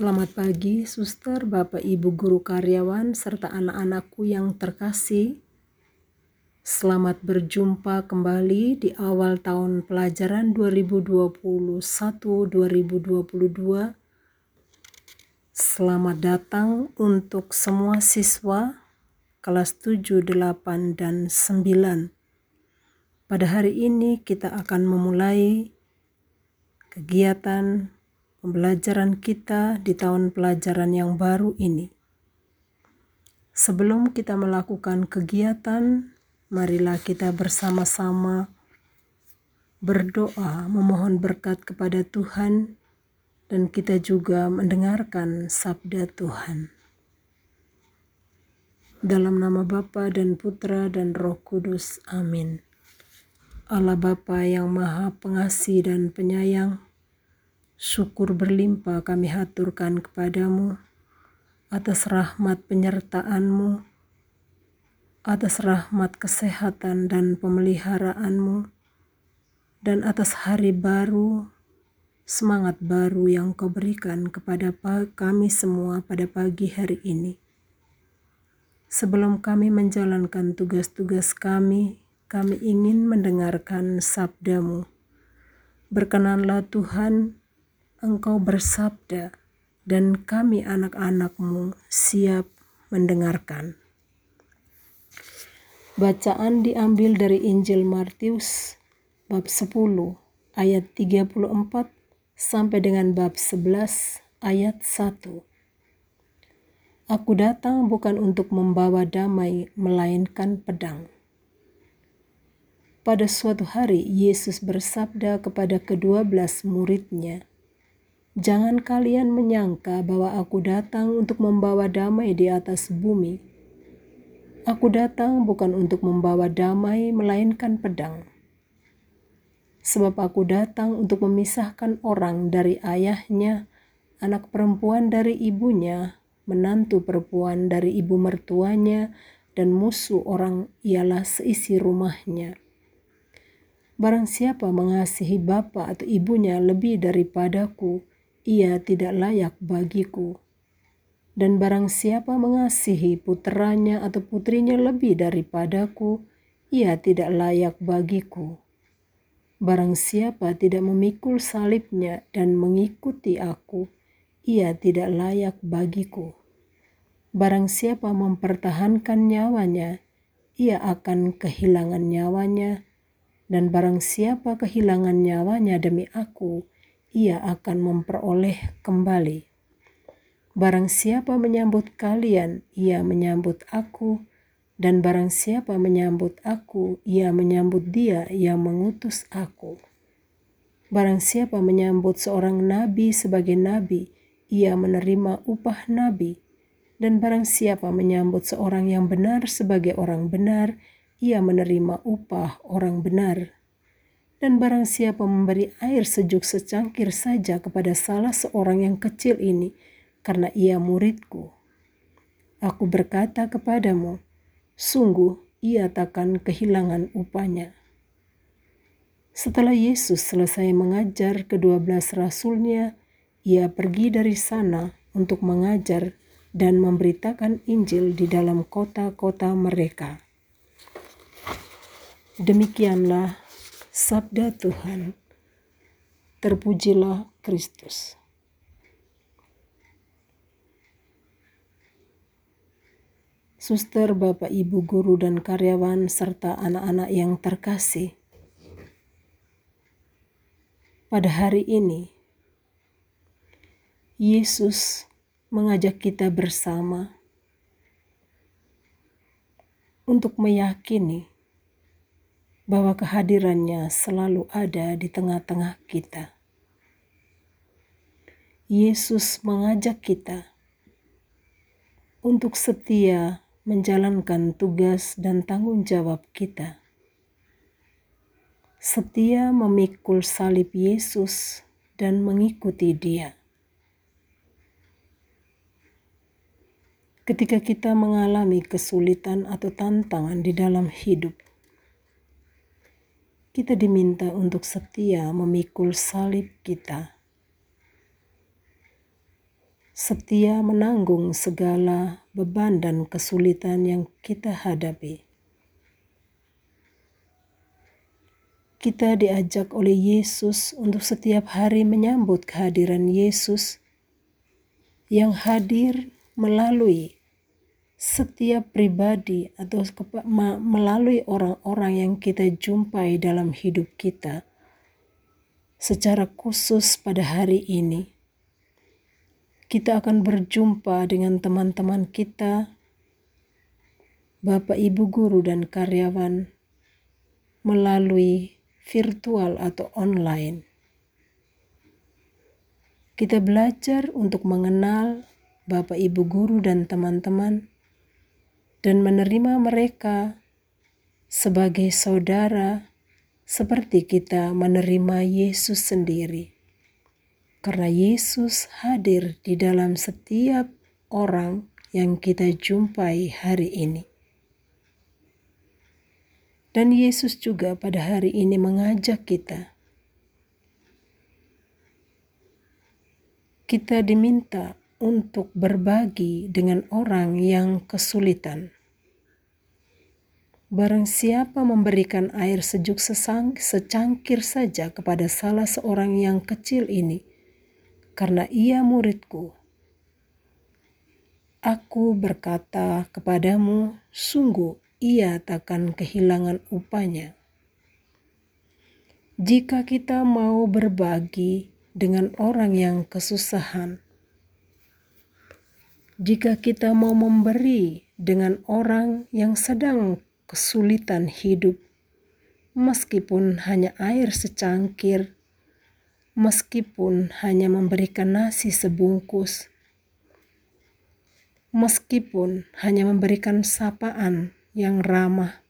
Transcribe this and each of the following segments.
Selamat pagi, suster, bapak, ibu, guru, karyawan, serta anak-anakku yang terkasih. Selamat berjumpa kembali di awal tahun pelajaran 2021-2022. Selamat datang untuk semua siswa kelas 7, 8, dan 9. Pada hari ini kita akan memulai kegiatan pembelajaran kita di tahun pelajaran yang baru ini. Sebelum kita melakukan kegiatan, marilah kita bersama-sama berdoa, memohon berkat kepada Tuhan, dan kita juga mendengarkan sabda Tuhan. Dalam nama Bapa dan Putra dan Roh Kudus, amin. Allah Bapa yang Maha Pengasih dan Penyayang, Syukur berlimpah kami haturkan kepadamu atas rahmat penyertaanmu, atas rahmat kesehatan dan pemeliharaanmu, dan atas hari baru, semangat baru yang kau berikan kepada kami semua pada pagi hari ini. Sebelum kami menjalankan tugas-tugas kami, kami ingin mendengarkan sabdamu. Berkenanlah Tuhan, Engkau bersabda, dan kami anak-anakmu siap mendengarkan. Bacaan diambil dari Injil Martius bab 10 ayat 34 sampai dengan bab 11 ayat 1. Aku datang bukan untuk membawa damai melainkan pedang. Pada suatu hari Yesus bersabda kepada kedua belas muridnya, Jangan kalian menyangka bahwa aku datang untuk membawa damai di atas bumi. Aku datang bukan untuk membawa damai, melainkan pedang. Sebab aku datang untuk memisahkan orang dari ayahnya, anak perempuan dari ibunya, menantu perempuan dari ibu mertuanya, dan musuh orang ialah seisi rumahnya. Barang siapa mengasihi bapa atau ibunya lebih daripadaku, ia tidak layak bagiku. Dan barang siapa mengasihi putranya atau putrinya lebih daripadaku, ia tidak layak bagiku. Barang siapa tidak memikul salibnya dan mengikuti aku, ia tidak layak bagiku. Barang siapa mempertahankan nyawanya, ia akan kehilangan nyawanya, dan barang siapa kehilangan nyawanya demi aku, ia akan memperoleh kembali. Barang siapa menyambut kalian, ia menyambut aku, dan barang siapa menyambut aku, ia menyambut dia yang mengutus aku. Barang siapa menyambut seorang nabi sebagai nabi, ia menerima upah nabi. Dan barang siapa menyambut seorang yang benar sebagai orang benar, ia menerima upah orang benar. Dan barang siapa memberi air sejuk secangkir saja kepada salah seorang yang kecil ini, karena ia muridku. Aku berkata kepadamu, sungguh ia takkan kehilangan upahnya. Setelah Yesus selesai mengajar kedua belas rasulnya, ia pergi dari sana untuk mengajar dan memberitakan Injil di dalam kota-kota mereka. Demikianlah Sabda Tuhan, terpujilah Kristus. Suster, Bapak, Ibu, guru, dan karyawan, serta anak-anak yang terkasih, pada hari ini Yesus mengajak kita bersama untuk meyakini bahwa kehadirannya selalu ada di tengah-tengah kita. Yesus mengajak kita untuk setia menjalankan tugas dan tanggung jawab kita. Setia memikul salib Yesus dan mengikuti Dia. Ketika kita mengalami kesulitan atau tantangan di dalam hidup, kita diminta untuk setia memikul salib kita. setia menanggung segala beban dan kesulitan yang kita hadapi. Kita diajak oleh Yesus untuk setiap hari menyambut kehadiran Yesus yang hadir melalui setiap pribadi atau melalui orang-orang yang kita jumpai dalam hidup kita. Secara khusus pada hari ini, kita akan berjumpa dengan teman-teman kita, Bapak, Ibu, guru, dan karyawan melalui virtual atau online. Kita belajar untuk mengenal Bapak, Ibu, guru, dan teman-teman, dan menerima mereka sebagai saudara, seperti kita menerima Yesus sendiri. Karena Yesus hadir di dalam setiap orang yang kita jumpai hari ini. Dan Yesus juga pada hari ini mengajak kita. Kita diminta untuk berbagi dengan orang yang kesulitan. Barang siapa memberikan air sejuk sesang, secangkir saja kepada salah seorang yang kecil ini, karena ia muridku. Aku berkata kepadamu, sungguh ia takkan kehilangan upahnya. Jika kita mau berbagi dengan orang yang kesusahan, jika kita mau memberi dengan orang yang sedang kesulitan hidup, meskipun hanya air secangkir, meskipun hanya memberikan nasi sebungkus, meskipun hanya memberikan sapaan yang ramah,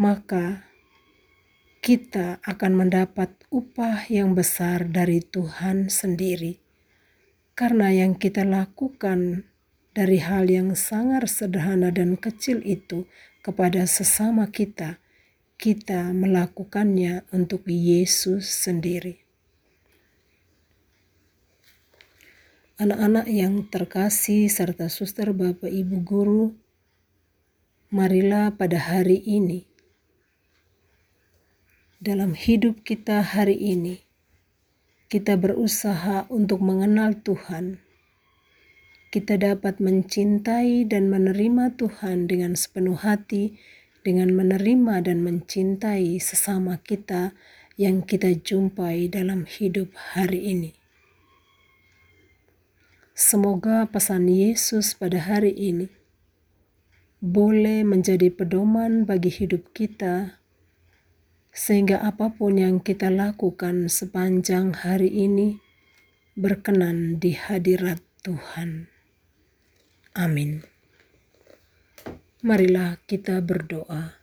maka kita akan mendapat upah yang besar dari Tuhan sendiri. Karena yang kita lakukan dari hal yang sangat sederhana dan kecil itu kepada sesama kita, kita melakukannya untuk Yesus sendiri. Anak-anak yang terkasih serta suster Bapak Ibu guru marilah pada hari ini, dalam hidup kita hari ini, kita berusaha untuk mengenal Tuhan. Kita dapat mencintai dan menerima Tuhan dengan sepenuh hati, dengan menerima dan mencintai sesama kita yang kita jumpai dalam hidup hari ini. Semoga pesan Yesus pada hari ini boleh menjadi pedoman bagi hidup kita, sehingga apa pun yang kita lakukan sepanjang hari ini berkenan di hadirat Tuhan. Amin. Marilah kita berdoa.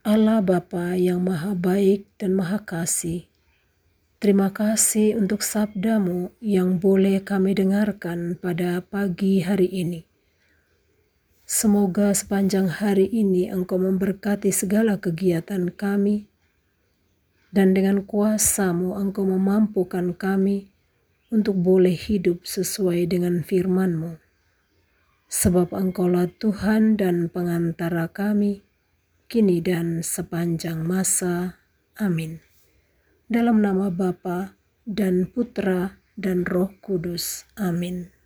Allah Bapa yang Maha Baik dan Maha Kasih, terima kasih untuk sabdamu yang boleh kami dengarkan pada pagi hari ini. Semoga sepanjang hari ini Engkau memberkati segala kegiatan kami, dan dengan kuasamu Engkau memampukan kami untuk boleh hidup sesuai dengan firman-Mu. Sebab Engkaulah Tuhan dan pengantara kami, kini dan sepanjang masa. Amin. Dalam nama Bapa dan Putra dan Roh Kudus. Amin.